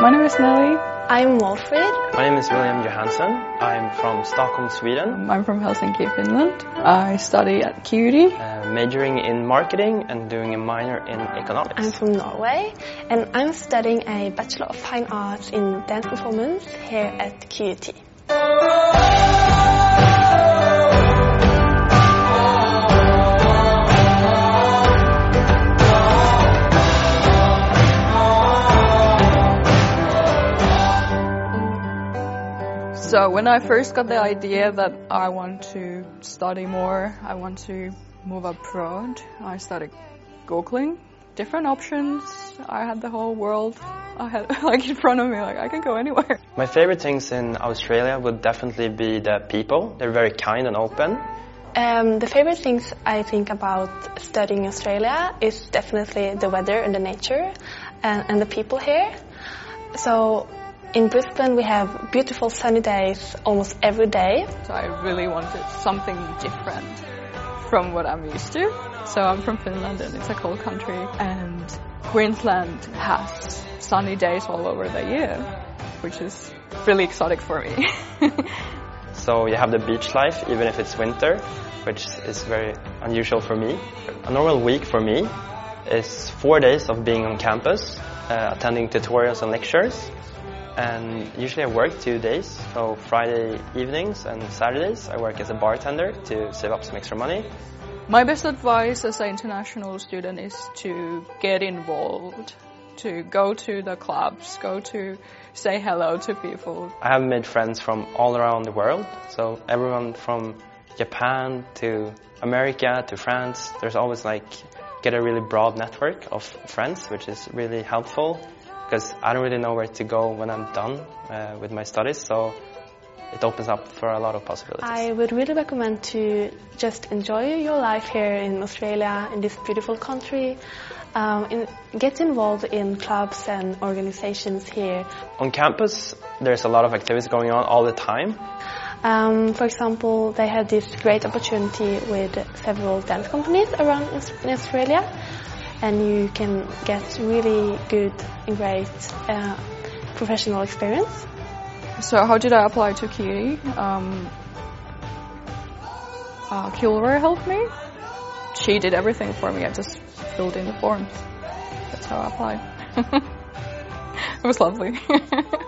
My name is Nelly. I'm Walfrid. My name is William Johansson. I'm from Stockholm, Sweden. I'm from Helsinki, Finland. I study at QUT. Uh, majoring in marketing and doing a minor in economics. I'm from Norway and I'm studying a Bachelor of Fine Arts in Dance Performance here at QUT. So when I first got the idea that I want to study more, I want to move abroad, I started googling different options. I had the whole world I had like in front of me, like I can go anywhere. My favorite things in Australia would definitely be the people. They're very kind and open. Um, the favorite things I think about studying Australia is definitely the weather and the nature and, and the people here. So in Brisbane, we have beautiful sunny days almost every day. So I really wanted something different from what I'm used to. So I'm from Finland and it's a cold country and Queensland has sunny days all over the year, which is really exotic for me. so you have the beach life even if it's winter, which is very unusual for me. A normal week for me is four days of being on campus, uh, attending tutorials and lectures, and usually I work two days, so Friday evenings and Saturdays I work as a bartender to save up some extra money. My best advice as an international student is to get involved, to go to the clubs, go to say hello to people. I have made friends from all around the world, so everyone from Japan to America to France, there's always like get a really broad network of friends, which is really helpful because I don't really know where to go when I'm done uh, with my studies. So it opens up for a lot of possibilities. I would really recommend to just enjoy your life here in Australia, in this beautiful country. Um, in, get involved in clubs and organizations here. On campus, there's a lot of activities going on all the time. Um, for example, they have this great opportunity with several dance companies around in Australia and you can get really good great uh, professional experience. So how did I apply to QUT? Um, uh, helped me. She did everything for me. I just filled in the forms. That's how I applied. it was lovely.